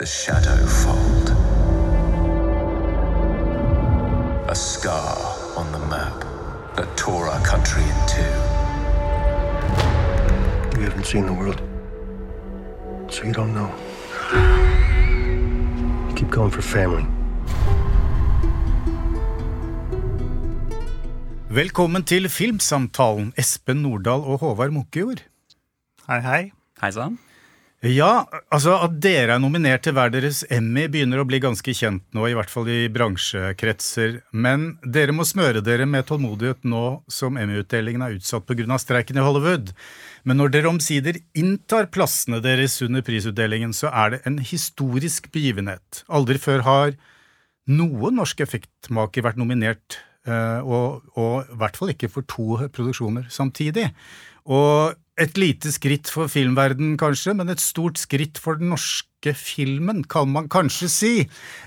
The shadow fold. A scar on the map that tore our country in two. You haven't seen the world, so you don't know. You keep going for family. Velkommen til Filmsamtalen, Espen Nordahl og Håvard Mukkejord. Hei, hei. Hei sann. Ja, altså at dere er nominert til hver deres Emmy begynner å bli ganske kjent nå, i hvert fall i bransjekretser. Men dere må smøre dere med tålmodighet nå som Emmy-utdelingen er utsatt pga. streiken i Hollywood. Men når dere omsider inntar plassene deres under prisutdelingen, så er det en historisk begivenhet. Aldri før har noen norsk effektmaker vært nominert Eh, og, og, i hvert fall ikke for to produksjoner samtidig. Og et lite skritt for filmverdenen, kanskje, men et stort skritt for den norske filmen, kan man kanskje si.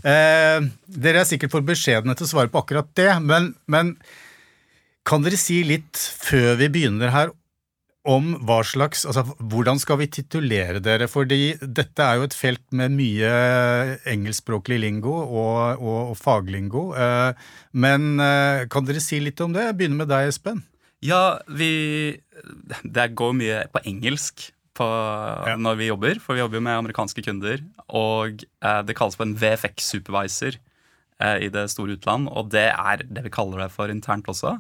Eh, dere er sikkert for beskjedne til å svare på akkurat det, men, men kan dere si litt før vi begynner her om hva slags Altså, hvordan skal vi titulere dere? Fordi dette er jo et felt med mye engelskspråklig lingo og, og, og faglingo. Eh, men eh, kan dere si litt om det? Jeg begynner med deg, Espen. Ja, vi Det går mye på engelsk på, ja. når vi jobber, for vi jobber jo med amerikanske kunder. Og eh, det kalles for en VFX-supervisor i det store utland, og det er det vi kaller det for internt også.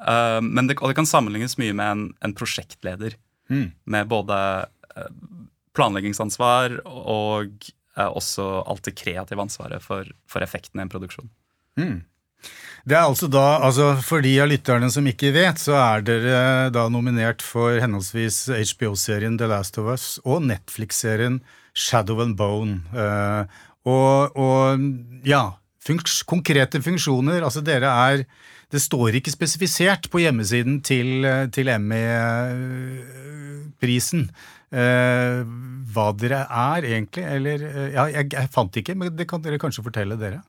Uh, men det, og det kan sammenlignes mye med en, en prosjektleder. Mm. Med både uh, planleggingsansvar og uh, også alt det kreative ansvaret for, for effekten i en produksjon. Mm. Det er altså da, altså For de av lytterne som ikke vet, så er dere da nominert for henholdsvis HBO-serien The Last of Us og Netflix-serien Shadow and Bone. og, og ja, funks, konkrete funksjoner. Altså dere er det står ikke spesifisert på hjemmesiden til, til Emmy-prisen Uh, hva dere er, egentlig. Eller eh, ja, jeg, jeg, fant ikke, men det kan dere kanskje fortelle dere.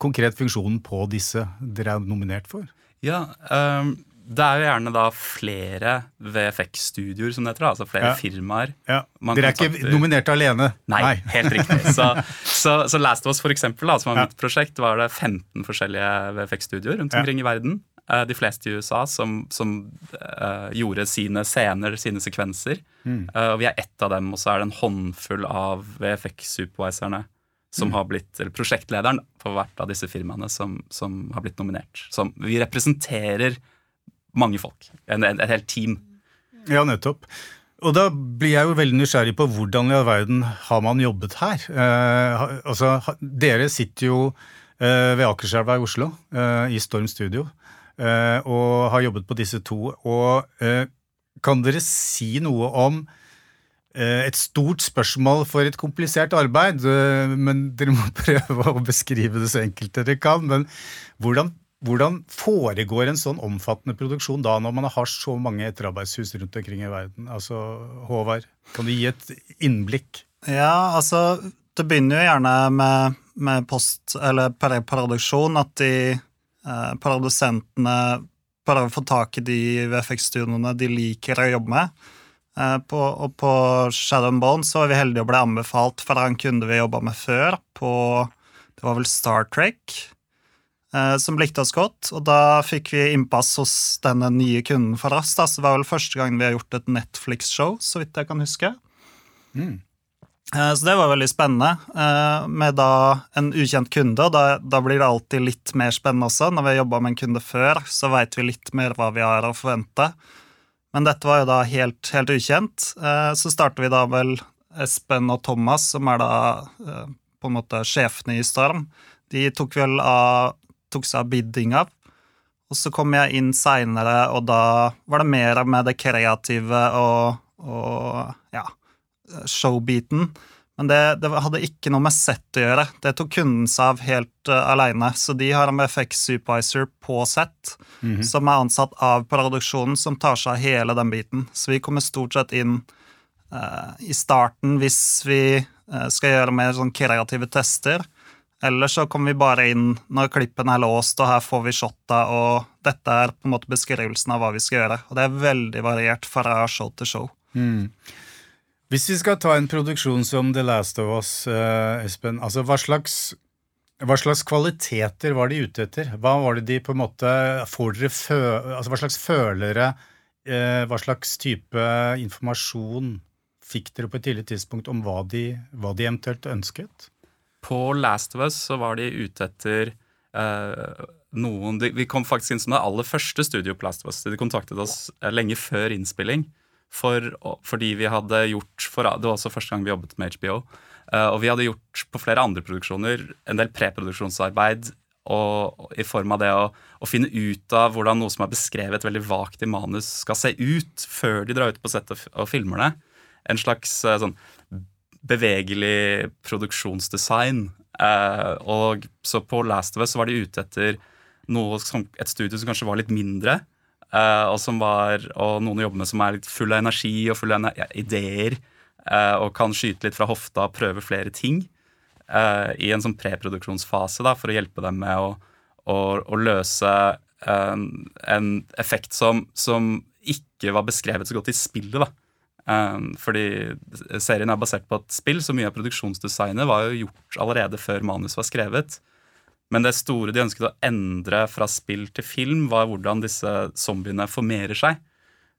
Konkret funksjonen på disse dere er nominert for. Ja, um, det er jo gjerne da flere VFX-studioer, som det heter. Altså flere ja. firmaer. Ja. Dere er ikke nominert alene? Nei, Nei. helt riktig. Så, så, så, Last of Us, for eksempel, da, som var ja. mitt prosjekt, var det 15 forskjellige VFX-studioer rundt omkring i verden. Eh, de fleste i USA som, som uh, gjorde sine scener, sine sekvenser. Mm. Uh, og vi er ett av dem, og så er det en håndfull av VFX-superviserne som mm. har blitt, eller prosjektlederen for hvert av disse firmaene som, som har blitt nominert. Som vi representerer mange folk. En, et helt team. Ja, nettopp. Og da blir jeg jo veldig nysgjerrig på hvordan i all verden har man jobbet her? Eh, altså, dere sitter jo eh, ved Akerselva i Oslo, eh, i Storm Studio, eh, og har jobbet på disse to. Og eh, kan dere si noe om et stort spørsmål for et komplisert arbeid, men dere må prøve å beskrive det så enkelt dere kan. Men hvordan hvordan foregår en sånn omfattende produksjon da, når man har så mange etterarbeidshus rundt omkring i verden? Altså, Håvard, kan du gi et innblikk? Ja, altså Det begynner jo gjerne med, med post, eller produksjon, at de eh, produsentene prøver å få tak i de VFX-studioene de liker å jobbe med. Eh, på, og på Shadow and Bone så var vi heldige å bli anbefalt fra en kunde vi jobba med før, på det var vel Star Trek. Eh, som likte oss godt, og da fikk vi innpass hos denne nye kunden for oss. Da. Så det var vel første gang vi har gjort et Netflix-show, så vidt jeg kan huske. Mm. Eh, så det var veldig spennende. Eh, med da en ukjent kunde, og da, da blir det alltid litt mer spennende også. Når vi har jobba med en kunde før, så veit vi litt mer hva vi har å forvente. Men dette var jo da helt, helt ukjent. Så starter vi da vel Espen og Thomas, som er da på en måte sjefene i Storm. De tok vel av tok seg av biddinga. Og så kom jeg inn seinere, og da var det mer med det kreative og, og ja, showbeaten. Men det, det, hadde ikke noe med sett å gjøre. Det tok kunden seg av helt uh, aleine. Så de har en FX Supervisor på sett, mm -hmm. som er ansatt av produksjonen, som tar seg av hele den biten. Så vi kommer stort sett inn uh, i starten hvis vi uh, skal gjøre mer sånn kreative tester. Eller så kommer vi bare inn når klippen er låst, og her får vi shotta, og dette er på en måte beskrivelsen av hva vi skal gjøre. Og det er veldig variert fra show til show. Mm. Hvis vi skal ta en produksjon som The Last of Us, uh, Espen, altså hva slags, hva slags kvaliteter var de ute etter? Hva var det de på en måte Får dere fø... Altså hva slags følere, uh, hva slags type informasjon fikk dere på et tidlig tidspunkt om hva de, hva de eventuelt ønsket? På Last of Us så var de ute etter uh, noen de, Vi kom faktisk inn som det aller første studio på Last of Us. De kontaktet oss lenge før innspilling for, fordi vi hadde gjort for, Det var også første gang vi jobbet med HBO. Eh, og vi hadde gjort på flere andre produksjoner en del preproduksjonsarbeid og, i form av det å, å, finne ut av hvordan noe som er beskrevet veldig vagt i manus, skal se ut før de drar ut på settet og, filmer det. En slags uh, sånn bevegelig produksjonsdesign. Uh, og så på Last of Us var de ute etter noe som, et studio som kanskje var litt mindre, og, som var, og noen å jobbe med som er litt full av energi og full av ideer. Uh, og kan skyte litt fra hofta og prøve flere ting uh, i en sånn preproduksjonsfase da, for å hjelpe dem med å, å, å løse en effekt som, som, ikke var beskrevet så godt i spillet. da. fordi serien er basert på et spill, så mye av produksjonsdesignet var jo gjort allerede før manus var skrevet. Men det store de ønsket å endre fra spill til film, var hvordan disse zombiene formerer seg.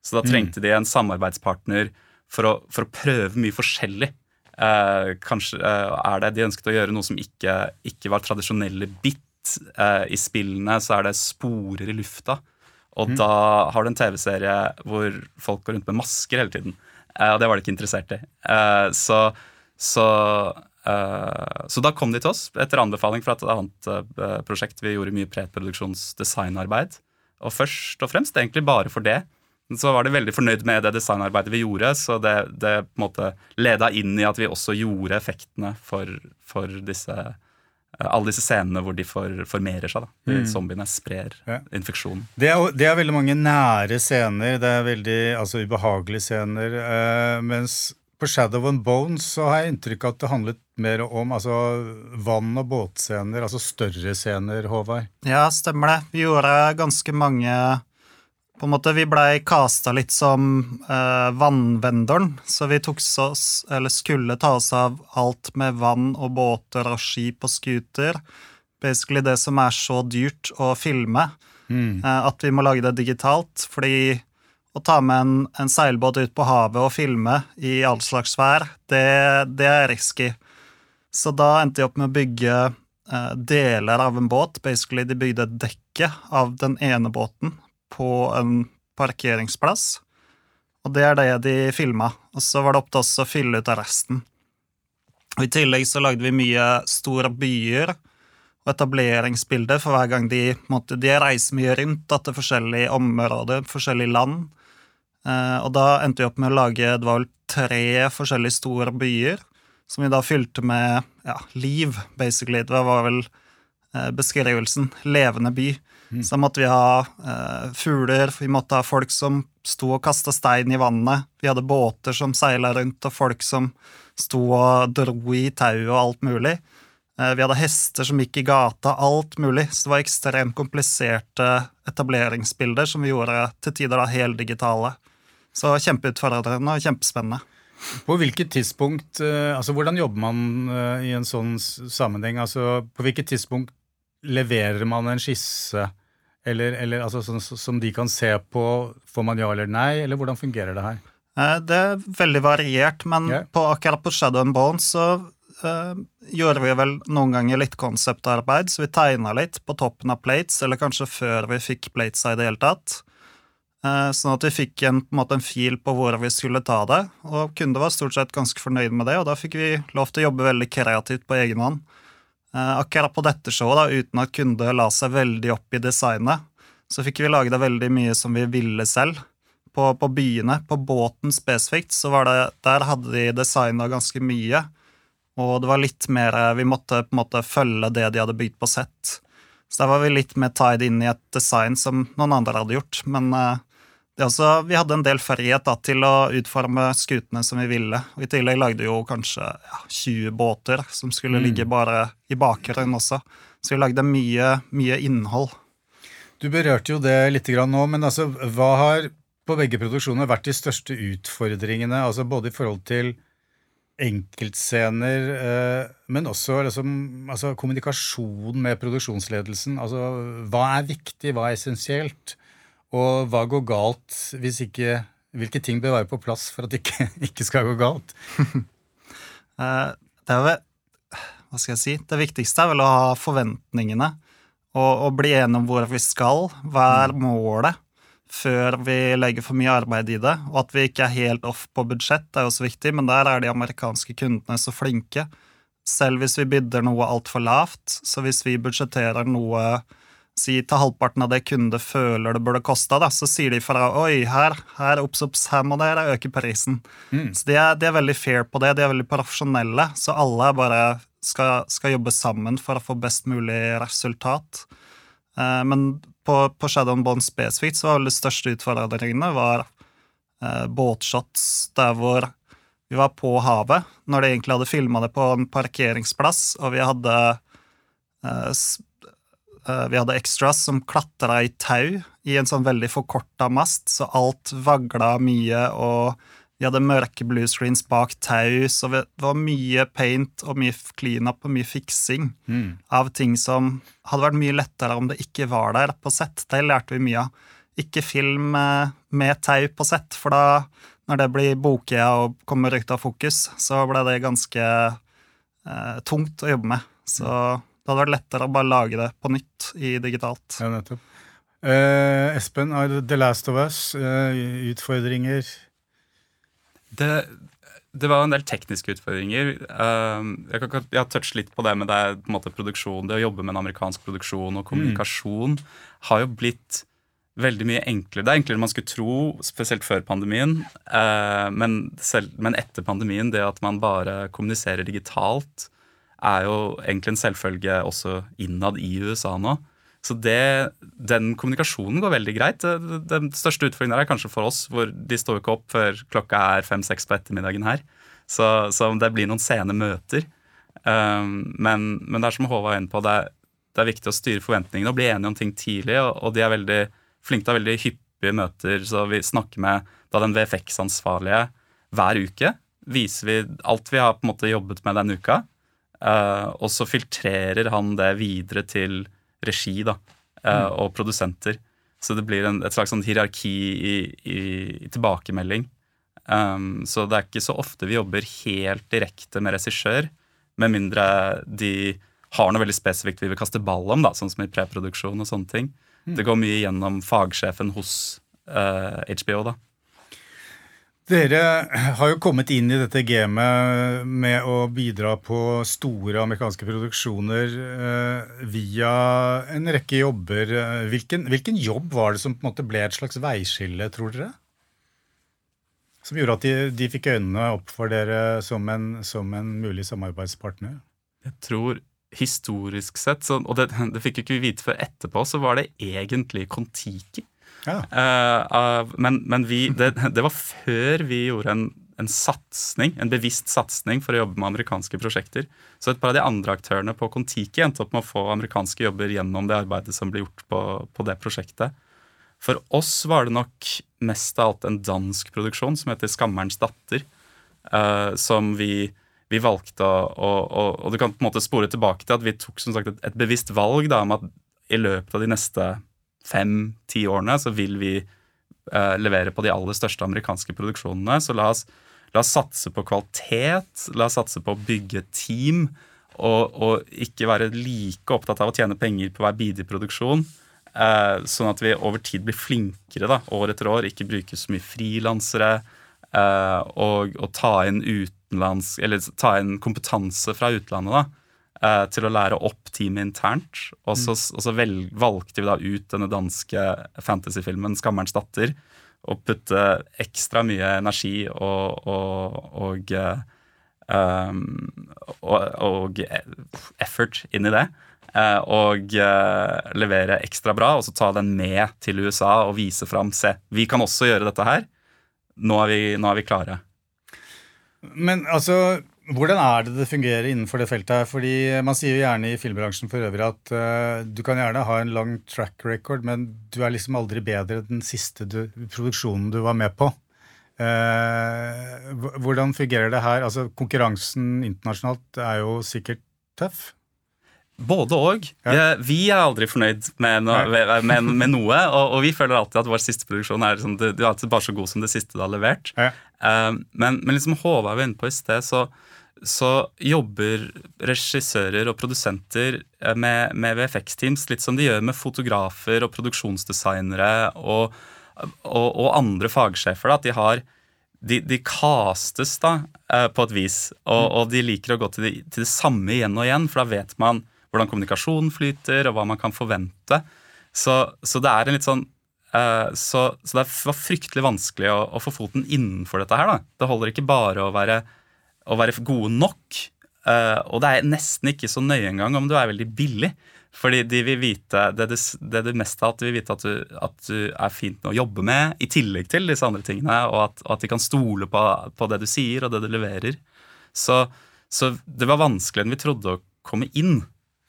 Så da mm. trengte de en samarbeidspartner for å, for å prøve mye forskjellig. Eh, kanskje eh, er det De ønsket å gjøre noe som ikke, ikke var tradisjonelle bit. Eh, I spillene så er det sporer i lufta. Og mm. da har du en TV-serie hvor folk går rundt med masker hele tiden. Eh, og det var de ikke interessert i. Eh, så, så så da kom de til oss etter anbefaling fra et annet uh, prosjekt. Vi gjorde mye preproduksjonsdesignarbeid. Og først og fremst egentlig bare for det. Så var de veldig fornøyd med det designarbeidet vi gjorde, så det, det på en måte leda inn i at vi også gjorde effektene for, for disse uh, alle disse scenene hvor de for, formerer seg. da. Mm. Zombiene sprer ja. infeksjonen. Det er, det er, veldig mange nære scener. Det er veldig altså, ubehagelige scener. mens på Shadow and Bones så har jeg inntrykk av at det handlet mer om altså, vann- og båtscener, altså større scener, Håvard? Ja, stemmer det. Vi gjorde ganske mange På en måte, Vi blei casta litt som eh, vannvendoren, så vi tok oss, eller skulle ta oss av alt med vann og båter og skip og scooter. Basically det som er så dyrt å filme, mm. eh, at vi må lage det digitalt. fordi å ta med en, en, seilbåt ut på havet og filme i all slags vær, det, det er risky. Så da endte de opp med å bygge eh, deler av en båt. Basically, de bygde dekket av den ene båten på en parkeringsplass. Og det er det de filma. Og så var det opp til oss å fylle ut av resten. Og I tillegg så lagde vi mye store byer og etableringsbilder for hver gang de måtte, De reiser mye rundt da, til forskjellige områder, forskjellige land. Eh, og da endte vi opp med å lage det var vel tre forskjellige store byer som vi da fylte med ja, liv, basically. Det var vel eh, beskrivelsen. Levende by. Mm. Så måtte vi ha eh, fugler, vi måtte ha folk som sto og kasta stein i vannet. Vi hadde båter som seila rundt, og folk som sto og dro i tau og alt mulig. Eh, vi hadde hester som gikk i gata, alt mulig. Så det var ekstremt kompliserte etableringsbilder som vi gjorde til tider da heldigitale. Så kjempeutfordrende og kjempespennende. På hvilket tidspunkt eh, altså Hvordan jobber man eh, i en sånn sammenheng? Altså, på hvilket tidspunkt leverer man en skisse, eller, eller altså, sånn, som de kan se på? Får man ja eller nei, eller hvordan fungerer det her? Eh, det er veldig variert, men yeah. på, akkurat på Shadow and Bone så uh, gjorde vi vel noen ganger litt konseptarbeid, så vi tegna litt på toppen av plates, eller kanskje før vi fikk plates i det hele tatt. Eh, sånn at vi fikk en, en, måte, en, fil på hvor vi skulle ta det. Og kunde var stort sett ganske fornøyd med det, og da fikk vi lov til å jobbe veldig kreativt på egen hånd. Eh, akkurat på dette showet, da, uten at kunde la seg veldig opp i designet, så fikk vi lage det veldig mye som vi ville selv. På, på byene, på båten spesifikt, så var det, der hadde de designa ganske mye. Og det var litt mer Vi måtte på en måte følge det de hadde bygd på sett. Så der var vi litt mer tied inn i et design som noen andre hadde gjort. Men uh, også, vi hadde en del frihet da, til å utforme skutene som vi ville. Og I tillegg lagde vi jo kanskje ja, 20 båter som skulle mm. ligge bare i bakgrunnen også. Så vi lagde mye, mye innhold. Du berørte jo det litt nå, men altså, hva har på begge produksjoner vært de største utfordringene? Altså både i forhold til enkeltscener, eh, men også liksom, altså kommunikasjon med produksjonsledelsen. Altså hva er viktig, hva er essensielt, og hva går galt hvis ikke Hvilke ting bør være på plass for at det ikke, ikke skal gå galt? Eh, det er vel Hva skal jeg si? Det viktigste er vel å ha forventningene og, og bli enige om hvor vi skal. Hva er målet? før vi legger for mye arbeid i det. Og at vi ikke er helt off på budsjett, er også viktig, men der er de amerikanske kundene så flinke. Selv hvis vi bidder noe altfor lavt, så hvis vi budsjetterer noe si til halvparten av det kunde føler det burde kosta, så sier de fra oi, her, her, opps, opps, her må dere øke prisen. Mm. Så de er, de er, veldig fair på det, de er veldig profesjonelle, så alle bare skal, skal jobbe sammen for å få best mulig resultat. Eh, men på, på Shadow Bond spesifikt så var vel de største utfordringene var eh, båtshots der hvor vi var på havet, når de egentlig hadde filma det på en parkeringsplass, og vi hadde eh, vi hadde extras som klatra i tau i en sånn veldig forkorta mast, så alt vagla mye, og vi hadde mørke bluescreens bak tau, så det var mye paint og mye cleanup og mye fiksing mm. av ting som hadde vært mye lettere om det ikke var der på sett. Det lærte vi mye av. Ikke film eh, med tau på sett, for da, når det blir bokea og kommer ut av fokus, så ble det ganske eh, tungt å jobbe med. Så det hadde vært lettere å bare lage det på nytt i digitalt. Ja, nettopp. Uh, Espen, The Last of Us, uh, utfordringer? Det, det, var en del tekniske utfordringer. Um, jeg, kan, jeg har touchet litt på det med det, på måte, produksjon. Det å jobbe med en amerikansk produksjon og kommunikasjon mm. har jo blitt veldig mye enklere. Det er enklere enn man skulle tro, spesielt før pandemien. Uh, men, selv, men, etter pandemien, det at man bare kommuniserer digitalt, er jo egentlig en selvfølge også innad i USA nå. Så det, den kommunikasjonen går veldig greit. Den største utfordringen er kanskje for oss, hvor de står ikke opp før klokka er fem-seks på ettermiddagen her. Så, så, det blir noen sene møter. Um, men, men, det er som Håvard var inne på, det er, det er, viktig å styre forventningene og bli enige om ting tidlig. Og, og de er veldig flinke til å ha veldig hyppige møter, så vi snakker med da den VFX-ansvarlige hver uke. Viser vi alt vi har på en måte jobbet med den uka, og så filtrerer han det videre til regi da, eh, mm. og produsenter. Så det blir en, et slags sånn hierarki i, i, i tilbakemelding. Um, så det er ikke så ofte vi jobber helt direkte med regissør, med mindre de har noe veldig spesifikt vi vil kaste ball om, da, sånn som i preproduksjon og sånne ting. Mm. Det går mye gjennom fagsjefen hos uh, eh, HBO, da. Dere har jo kommet inn i dette gamet med å bidra på store amerikanske produksjoner eh, via en rekke jobber. Hvilken, hvilken, jobb var det som på en måte ble et slags veiskille, tror dere? Som gjorde at de, de fikk øynene opp for dere som en, som en mulig samarbeidspartner? Jeg tror historisk sett, så, og det, det fikk ikke vi vite før etterpå, så var det egentlig Kon-Tiki ja. Uh, men, men vi, det, det, var før vi gjorde en, en satsning, en bevisst satsing for å jobbe med amerikanske prosjekter. Så et par av de andre aktørene på Kon-Tiki endte opp med å få amerikanske jobber gjennom det arbeidet som ble gjort på, på det prosjektet. For oss var det nok mest av alt en dansk produksjon som heter Skammerens datter. Uh, som vi, vi valgte å, og, Og du kan på en måte spore tilbake til at vi tok som sagt et, et bevisst valg da, om at i løpet av de neste fem-ti årene så vil vi eh, levere på de aller største amerikanske produksjonene. Så la oss, la oss, satse på kvalitet, la oss satse på å bygge team, og, og ikke være like opptatt av å tjene penger på hver bidige produksjon. Eh, sånn at vi over tid blir flinkere da, år etter år, ikke bruker så mye frilansere. Eh, og, og, ta inn ta inn kompetanse fra utlandet. da, eh, til å lære opp teamet internt. Og så, mm. og så vel, valgte vi da ut denne danske fantasyfilmen 'Skammerens datter' og putte ekstra mye energi og, og, og, um, og effort inn i det. Uh, og levere ekstra bra, og så ta den med til USA og vise fram. Se, vi kan også gjøre dette her. Nå er vi, nå er vi klare. Men altså, Hvordan er det det fungerer innenfor det feltet? her? Fordi Man sier jo gjerne i filmbransjen for øvrig at uh, du kan gjerne ha en lang track record, men du er liksom aldri bedre enn den siste du, produksjonen du var med på. Uh, hvordan fungerer det her? Altså Konkurransen internasjonalt er jo sikkert tøff? Både og. Ja. Vi er aldri fornøyd med, no, med, med noe. Og, og, vi føler alltid at vår siste produksjon er, liksom, du, du er alltid bare så god som det siste du har levert. Ja. Uh, men, men, liksom Håvard var inne på i sted, så, så jobber regissører og produsenter eh, med, med VFX-teams litt som de gjør med fotografer og produksjonsdesignere og, og, og andre fagsjefer. Da, at de har de, de castes da, eh, på et vis, og, mm. og de liker å gå til, de, til, det samme igjen og igjen, for da vet man hvordan kommunikasjonen flyter, og hva man kan forvente. Så, så det er en litt sånn uh, så, så, det var fryktelig vanskelig å, å, få foten innenfor dette her. da. Det holder ikke bare å være å være gode nok. Uh, og det er nesten ikke så nøye engang om du er veldig billig. Fordi de vil vite, det, det, det, meste av at de vil vite at du, at du, er fint med å jobbe med, i tillegg til disse andre tingene, og at, og at de kan stole på, på, det du sier og det du leverer. Så, så, det var vanskeligere enn vi trodde å komme inn.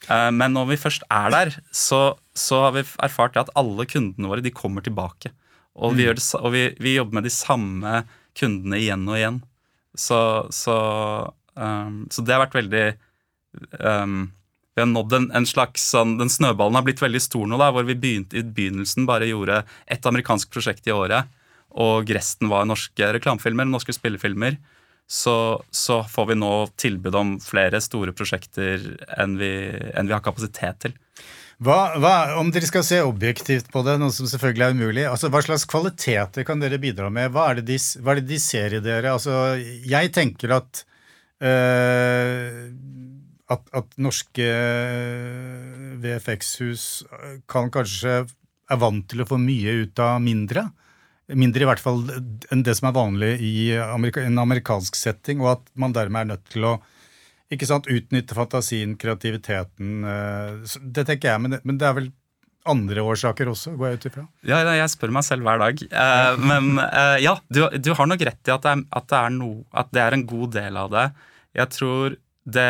Uh, men når vi først er der, så, så har vi erfart at alle kundene våre de kommer tilbake. Og, vi, det, og vi, vi jobber med de samme kundene igjen og igjen. Så, så, um, så det har vært veldig um, Vi har nådd en, en, slags sånn Den snøballen har blitt veldig stor nå, da, hvor vi begynte, i begynnelsen bare gjorde ett amerikansk prosjekt i året, og resten var norske reklamefilmer, norske spillefilmer. Så, så, får vi nå tilbud om flere store prosjekter enn vi, enn vi har kapasitet til. Hva, hva, om dere skal se objektivt på det, noe som selvfølgelig er umulig, altså hva slags kvaliteter kan dere bidra med? Hva er det de, er det de ser i dere? Altså, jeg tenker at øh, at, at, norske eh, VFX-hus kan kanskje er vant til å få mye ut av mindre. Mindre i hvert fall enn det som er vanlig i en amerikansk setting, og at man dermed er nødt til å ikke sant, utnytte fantasien, kreativiteten. Eh, det tenker jeg, men det, men det er vel andre årsaker også, går jeg ut ifra? Ja, jeg spør meg selv hver dag. Eh, men eh, ja, du, du, har nok rett i at det, er, at, det no, at det, er, en god del av det. Jeg tror det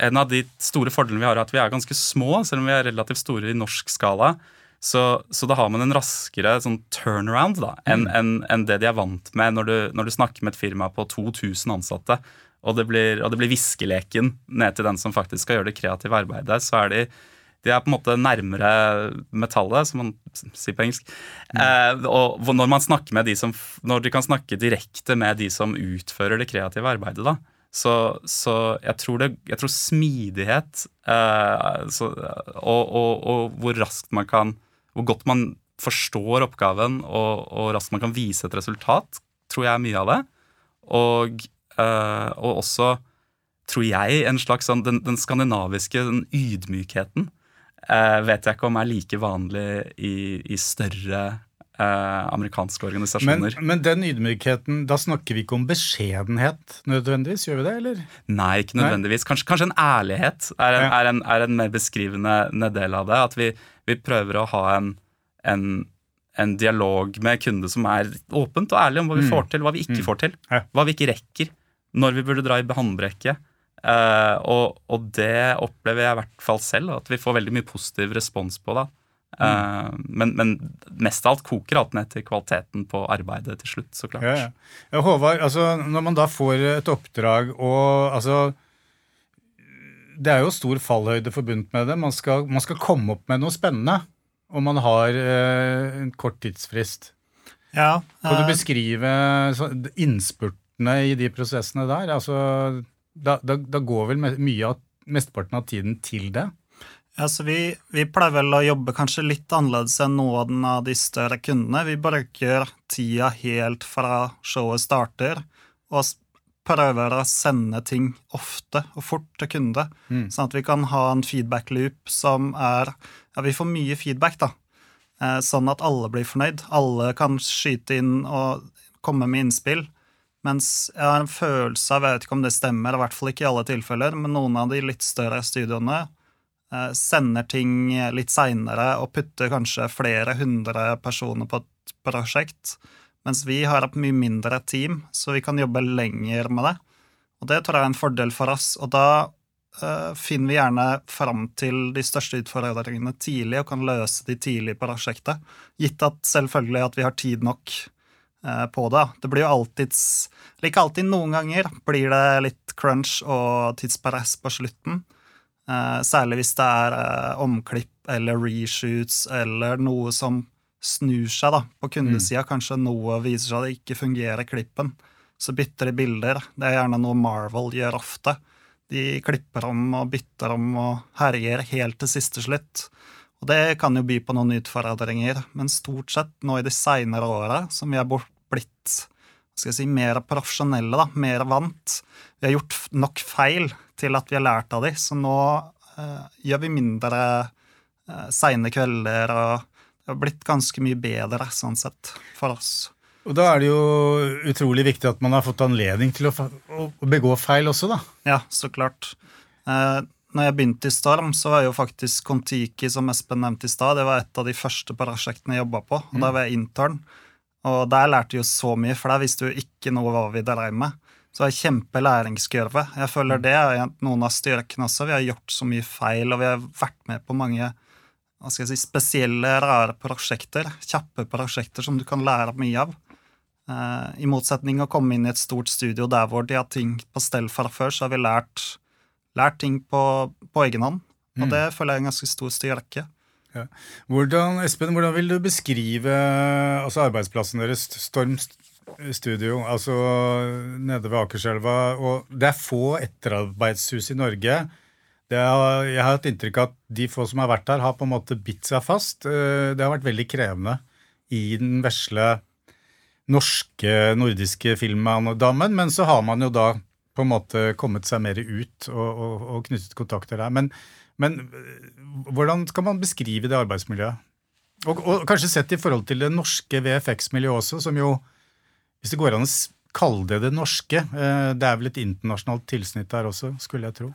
En av de store fordelene vi har, er at vi er ganske små, selv om vi er relativt store i norsk skala. Så, så da har man en raskere sånn turnaround enn mm. en, en det de er vant med når du, når du snakker med et firma på 2000 ansatte og det blir, og det blir viskeleken ned til den som faktisk skal gjøre det kreative arbeidet, så er de de er på en måte nærmere metallet, som man sier på engelsk. Mm. Eh, og når man snakker med de som, når de kan snakke direkte med de som utfører det kreative arbeidet, da, så, så jeg, tror det, jeg tror smidighet eh, så, og, og, og, hvor raskt man kan Hvor godt man forstår oppgaven, og, og raskt man kan vise et resultat, tror jeg er mye av det. Og Uh, og også, tror jeg, en slags sånn den, den skandinaviske den ydmykheten uh, vet jeg ikke om er like vanlig i, i større uh, amerikanske organisasjoner. Men, men, den ydmykheten, da snakker vi ikke om beskjedenhet nødvendigvis, gjør vi det, eller? Nei, ikke nødvendigvis. Kanskje, kanskje en ærlighet er en, ja. er, en, er en, mer beskrivende del av det. At vi, vi prøver å ha en, en en dialog med kunde som er åpent og ærlig om hva vi mm. får til, hva vi ikke mm. får til. Hva vi ikke rekker når vi burde dra i håndbrekket. Uh, og, og, det opplever jeg i hvert fall selv, at vi får veldig mye positiv respons på. da. Uh, mm. men, men, mest av alt koker alt ned til kvaliteten på arbeidet til slutt, så klart. Ja, ja. Håvard, altså, når man da får et oppdrag og altså Det er jo stor fallhøyde forbundet med det. Man skal, man skal komme opp med noe spennende, og man har uh, en kort tidsfrist. Ja, kan du beskrive innspurt partene i de prosessene der? Altså, da, da, da går vel mye av, mesteparten av tiden til det? Ja, så vi, vi, pleier vel å jobbe kanskje litt annerledes enn noen av de større kundene. Vi bruker tida helt fra showet starter, og prøver å sende ting ofte og fort til kunde. Mm. Sånn at vi kan ha en feedback loop som er Ja, vi får mye feedback, da. Eh, sånn at alle blir fornøyd. Alle kan skyte inn og komme med innspill. Mens jeg har en følelse av, jeg vet ikke om det stemmer, i hvert fall ikke i alle tilfeller, men noen av de litt større studioene eh, sender ting litt seinere og putter kanskje flere hundre personer på et prosjekt, mens vi har et mye mindre team, så vi kan jobbe lenger med det. Og det tror jeg er en fordel for oss. Og da uh, finner vi gjerne fram til de største utfordringene tidlig og kan løse de tidlig i prosjektet. Gitt at selvfølgelig at vi har tid nok på det. Det blir jo alltids Like alltid, noen ganger blir det litt crunch og tidspress på slutten. Uh, særlig hvis det er omklipp eller reshoots eller noe som snur seg da, på kundesida. Mm. Kanskje noe viser seg at det ikke fungerer, klippen. Så bytter de bilder. Det er gjerne noe Marvel gjør ofte. De klipper om og bytter om og herjer helt til siste slutt. Og det kan jo by på noen utfordringer, men stort sett nå i de seinere åra som vi er blitt skal jeg si, mer profesjonelle, da, mer vant. Vi har gjort nok feil til at vi har lært av de, så nå eh, gjør vi mindre eh, seine kvelder og det har blitt ganske mye bedre sånn sett for oss. Og da er det jo utrolig viktig at man har fått anledning til å, å begå feil også, da. Ja, så klart. Eh, når jeg begynte i Storm, så var jo faktisk Kon-Tiki, som Espen nevnte i stad, det var et av de første prosjektene jeg jobba på. og mm. Da var jeg intern. Og der lærte jeg jo så mye, for der visste jo ikke noe hva vi drev med. Så det var kjempelæringskurve. Jeg føler mm. det er noen av styrkene også. Vi har gjort så mye feil, og vi har vært med på mange hva skal jeg si, spesielle, rare prosjekter. Kjappe prosjekter som du kan lære mye av. Uh, I motsetning å komme inn i et stort studio der hvor de har ting på stell fra før, så har vi lært, lært ting på, på egen hånd. Og mm. det føler jeg er en ganske stor styrke. Ja. Hvordan, Espen, hvordan vil du beskrive altså arbeidsplassen deres, Storm Studio, altså nede ved Akerselva? Og det er få etterarbeidshus i Norge. Er, jeg har hatt inntrykk av at de få som har vært der, har på en måte bitt seg fast. Eh, det har vært veldig krevende i den vesle norske, nordiske filmdamen, men så har man jo da på en måte kommet seg mer ut og, og, og knyttet kontakter der. Men, men, eh, hvordan skal man beskrive det arbeidsmiljøet? Og, og kanskje sett i forhold til det norske VFX-miljøet også, som jo, hvis det går an å kalle det det norske. Eh, det er vel et internasjonalt tilsnitt der også, skulle jeg tro.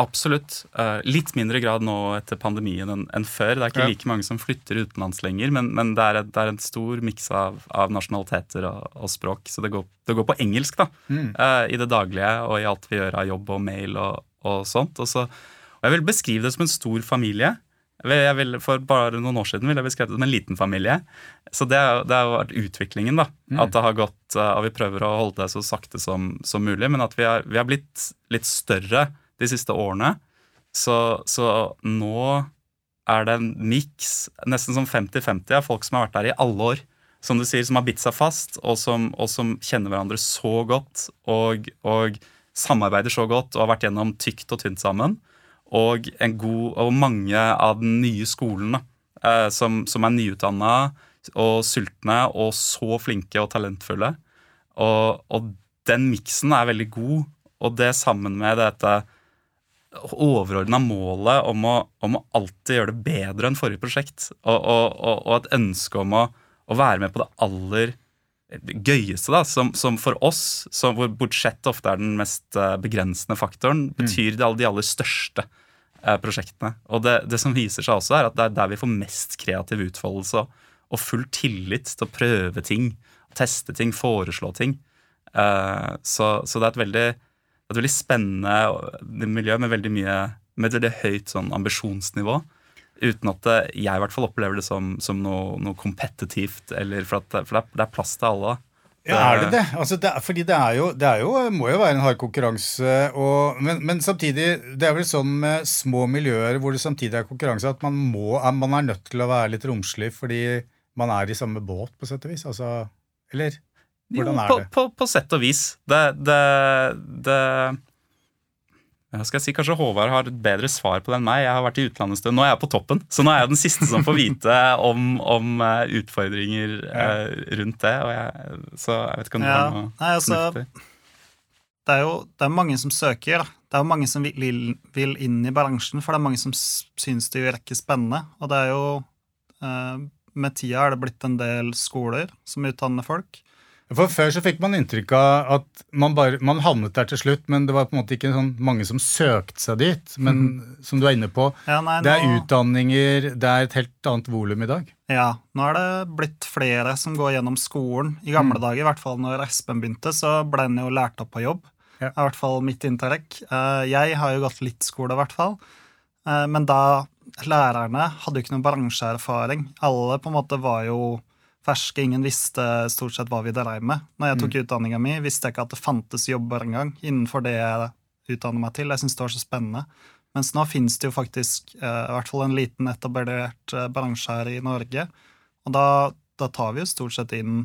absolutt. Eh, litt mindre grad nå etter pandemien enn før. Det er ikke ja. like mange som flytter utenlands lenger, men, men det, er et, det, er en stor miks av, av, nasjonaliteter og, og, språk. Så det går, det går, på engelsk da, mm. Eh, i det daglige og i alt vi gjør av jobb og mail og, og sånt. Og, så, og jeg vil beskrive det som en stor familie. Vil, for bare noen år siden ville jeg beskrevet det som en liten familie. Så det, det har vært utviklingen. da, mm. At det har gått, og vi prøver å holde det så sakte som, som mulig. Men at vi har, vi har, blitt litt større de siste årene. Så, så nå er det en miks, nesten som 50-50, av folk som har vært der i alle år. Som du sier, som har bitt seg fast, og som, og som kjenner hverandre så godt. Og, og samarbeider så godt og har vært gjennom tykt og tynt sammen og, en god, og mange av den nye skolen eh, som, som, er nyutdanna og sultne og så flinke og talentfulle. Og, og den miksen er veldig god, og det sammen med dette overordna målet om å, om å, alltid gjøre det bedre enn forrige prosjekt, og, og, og et ønske om å, å, være med på det aller gøyeste, da, som, som for oss, som, hvor budsjett ofte er den mest eh, begrensende faktoren, mm. betyr det alle de aller største prosjektene. Og det, det, som viser seg også, er at det er der vi får mest kreativ utfoldelse og, full tillit til å prøve ting, teste ting, foreslå ting. Eh, så, så, det er et veldig, et veldig spennende miljø med veldig mye med et veldig høyt sånn ambisjonsnivå. Uten at jeg i hvert fall opplever det som, som noe, kompetitivt. For, at, for det, er, plass til alle. Ja, er det det? Altså, det er, fordi det, er jo, det er jo, må jo være en hard konkurranse. Og, men, men, samtidig, det er vel sånn med små miljøer hvor det samtidig er konkurranse, at man, må, man er nødt til å være litt romslig fordi man er i samme båt, på sett og vis. Altså, eller? Hvordan er det? På, på, på sett og vis. det, det, det jeg skal si Kanskje Håvard har et bedre svar på det enn meg. Jeg har vært i utlandet en stund. Nå er jeg på toppen, så nå er jeg den siste som får vite om, om eh, utfordringer ja. rundt det. Jeg, så jeg vet ikke om det ja. er noe Nei, altså, Det er jo det er mange som søker. Det er jo mange som vil, vil, inn i bransjen, for det er mange som syns det virker spennende. Og det er jo uh, Med tida er det blitt en del skoler som utdanner folk. For Før så fikk man inntrykk av at man, bare, man havnet der til slutt, men det var på en måte ikke sånn mange som søkte seg dit. Men mm. som du er inne på, ja, nei, det er nå... utdanninger, det er et helt annet volum i dag. Ja, nå er det blitt flere som går gjennom skolen. I gamle mm. dager, i hvert fall når Espen begynte, så ble han jo lært opp på jobb. Er i hvert fall mitt inntrykk. Eh, Jeg har jo gått litt skole, i hvert fall. Eh, Men da lærerne hadde jo ikke noen bransjeerfaring. Alle på en måte var jo ferske. Ingen visste stort sett hva vi dreiv med. Når jeg tok utdanninga mi, visste jeg ikke at det fantes jobber engang innenfor det jeg utdanner meg til. Jeg syns det var så spennende. Mens nå finnes det jo faktisk eh, i hvert fall en liten etablert eh, bransje her i Norge. Og da, da tar vi jo stort sett inn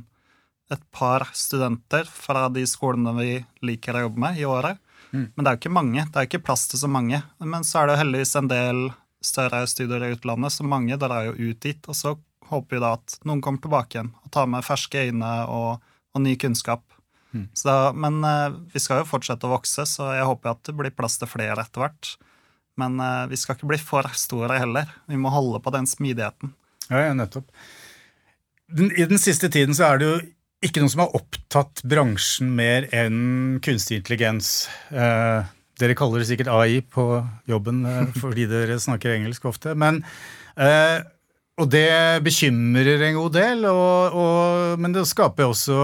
et par studenter fra de skolene vi liker å jobbe med i året. Men det er jo ikke mange. Det er jo ikke plass til så mange. Men så er det jo heldigvis en del større studier i utlandet, så mange drar jo ut dit. Og så håper vi da at noen kommer tilbake igjen og tar med ferske øyne og, og ny kunnskap. Så da, men eh, vi skal jo fortsette å vokse, så jeg håper at det blir plass til flere etter hvert. Men eh, vi skal ikke bli for store heller. Vi må holde på den smidigheten. Ja, ja, nettopp. Den, I den siste tiden så er det jo ikke noe som har opptatt bransjen mer enn kunstig intelligens. Eh, dere kaller det sikkert AI på jobben eh, fordi dere snakker engelsk ofte. Men, eh, og det bekymrer en god del, og, og, men det skaper også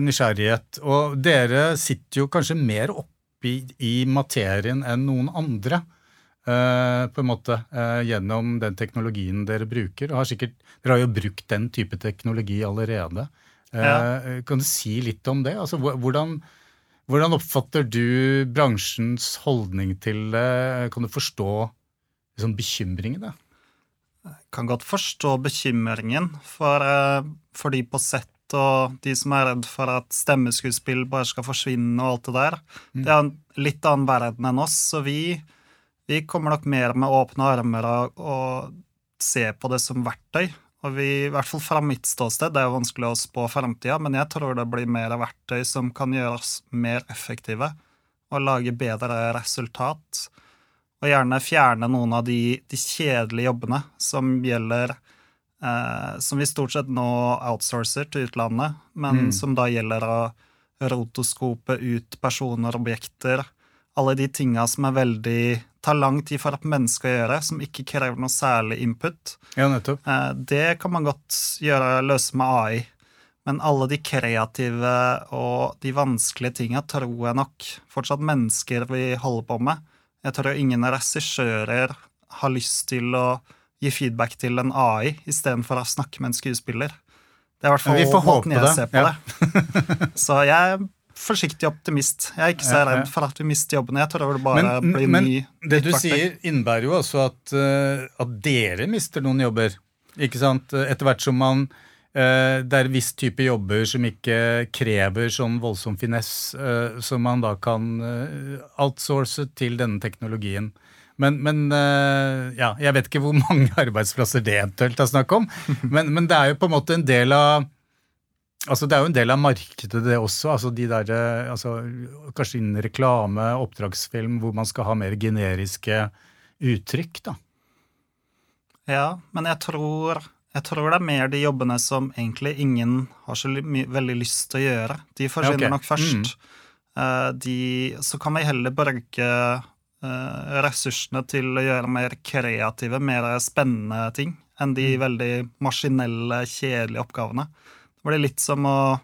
nysgjerrighet. Og dere sitter jo kanskje mer oppi i materien enn noen andre. eh, på en måte, eh, gjennom den teknologien dere bruker. Har sikkert, dere har jo brukt den type teknologi allerede. Eh, Ja. Kan du si litt om det? Altså, hvordan, hvordan oppfatter du bransjens holdning til det? Kan du forstå liksom, bekymringene? Kan godt forstå bekymringen for, eh, for de på sett og de som er redd for at stemmeskuespill bare skal forsvinne og alt det der. Det er en litt annen verden enn oss, så vi, vi kommer nok mer med åpne armer og, og ser på det som verktøy. Og vi, i hvert fall fra mitt ståsted, det er jo vanskelig å spå framtida, men jeg tror det blir mer verktøy som kan gjøre oss mer effektive og lage bedre resultat. Og gjerne fjerne noen av de, de kjedelige jobbene som gjelder eh, Som vi stort sett nå outsourcer til utlandet, men som da gjelder å rotoskope ut personer og objekter. Alle de tinga som er veldig tar lang tid for et menneske å gjøre, som ikke krever noe særlig input. Ja, nettopp. Eh, Det kan man godt gjøre, løse med AI. Men alle de kreative og de vanskelige tinga tror jeg nok fortsatt mennesker vi holder på med. Jeg tror ingen regissører har lyst til å gi feedback til en AI istedenfor å snakke med en skuespiller. Det er i hvert fall måten jeg det, ser på ja. det. Så jeg er forsiktig optimist. Jeg er ikke så redd for at vi mister jobben. Jeg tror det bare Men, blir men ny det du verktøy. sier, innebærer jo også at, eh, at dere mister noen jobber. Ikke sant? Etter hvert som man Det er en viss type jobber som ikke krever sånn voldsom finess, eh, som man da kan eh, outsource til denne teknologien. Men, men eh, ja, jeg vet ikke hvor mange arbeidsplasser det eventuelt er snakk om. Men, men det er jo på en måte en del av Altså Det er jo en del av markedet, det også. altså de der, eh, altså Kanskje innen reklame, oppdragsfilm, hvor man skal ha mer generiske uttrykk. da. Ja, men jeg tror, jeg tror det er mer de jobbene som egentlig ingen har så veldig lyst til å gjøre. De forsvinner Ja, ok. nok først. Eh, de, så kan vi heller bruke eh, ressursene til å gjøre mer kreative, mer spennende ting enn de Mm. veldig maskinelle, kjedelige oppgavene. Det blir litt som å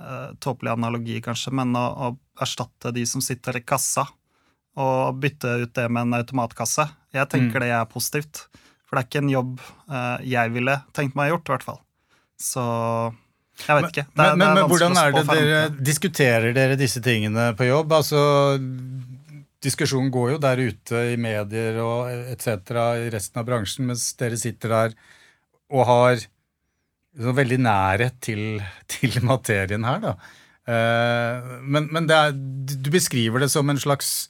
uh, Tåpelig analogi, kanskje, men å, å erstatte de som sitter i kassa, og bytte ut det med en automatkasse. Jeg Mm. tenker det er positivt. For det er ikke en jobb eh, jeg ville tenkt meg gjort, i hvert fall. Så jeg vet ikke. Det Men, det men hvordan er det dere diskuterer dere disse tingene på jobb? Altså, diskusjonen går jo der ute i medier og etc. i resten av bransjen, mens dere sitter der og har så veldig nærhet til, til materien her, da. Eh, men men det er, du beskriver det som en slags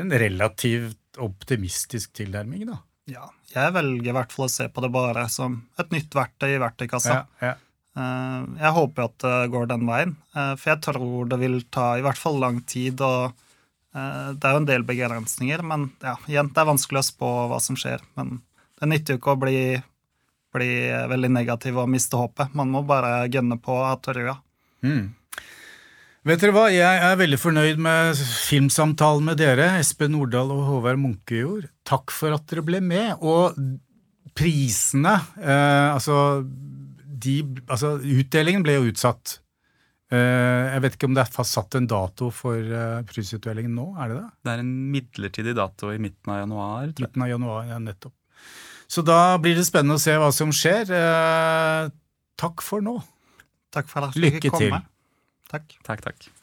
en relativt optimistisk tilnærming, da. Ja, jeg velger i hvert fall å se på det bare som et nytt verktøy i verktøykassa. Ja, ja. Eh, Jeg håper at det går den veien, eh, for jeg tror det vil ta i hvert fall lang tid. og eh, Det er jo en del begrensninger, men ja, igjen, det er vanskelig å spå hva som skjer. Men det nytter jo ikke å bli, bli veldig negativ og miste håpet. Man må bare gønne på og trua. trua. Vet dere hva, jeg er veldig fornøyd med filmsamtalen med dere, Espen Nordahl og Håvard Munkejord. Takk for at dere ble med. Og prisene, eh, altså, de, altså Utdelingen ble jo utsatt. Eh, jeg vet ikke om det er fastsatt en dato for eh, prisutdelingen nå? Er det det? Det er en midlertidig dato i midten av januar. tror jeg. Midten av januar, ja, nettopp. Så da blir det spennende å se hva som skjer. Eh, takk for nå. Takk for at Lykke til. Takk. Takk, takk.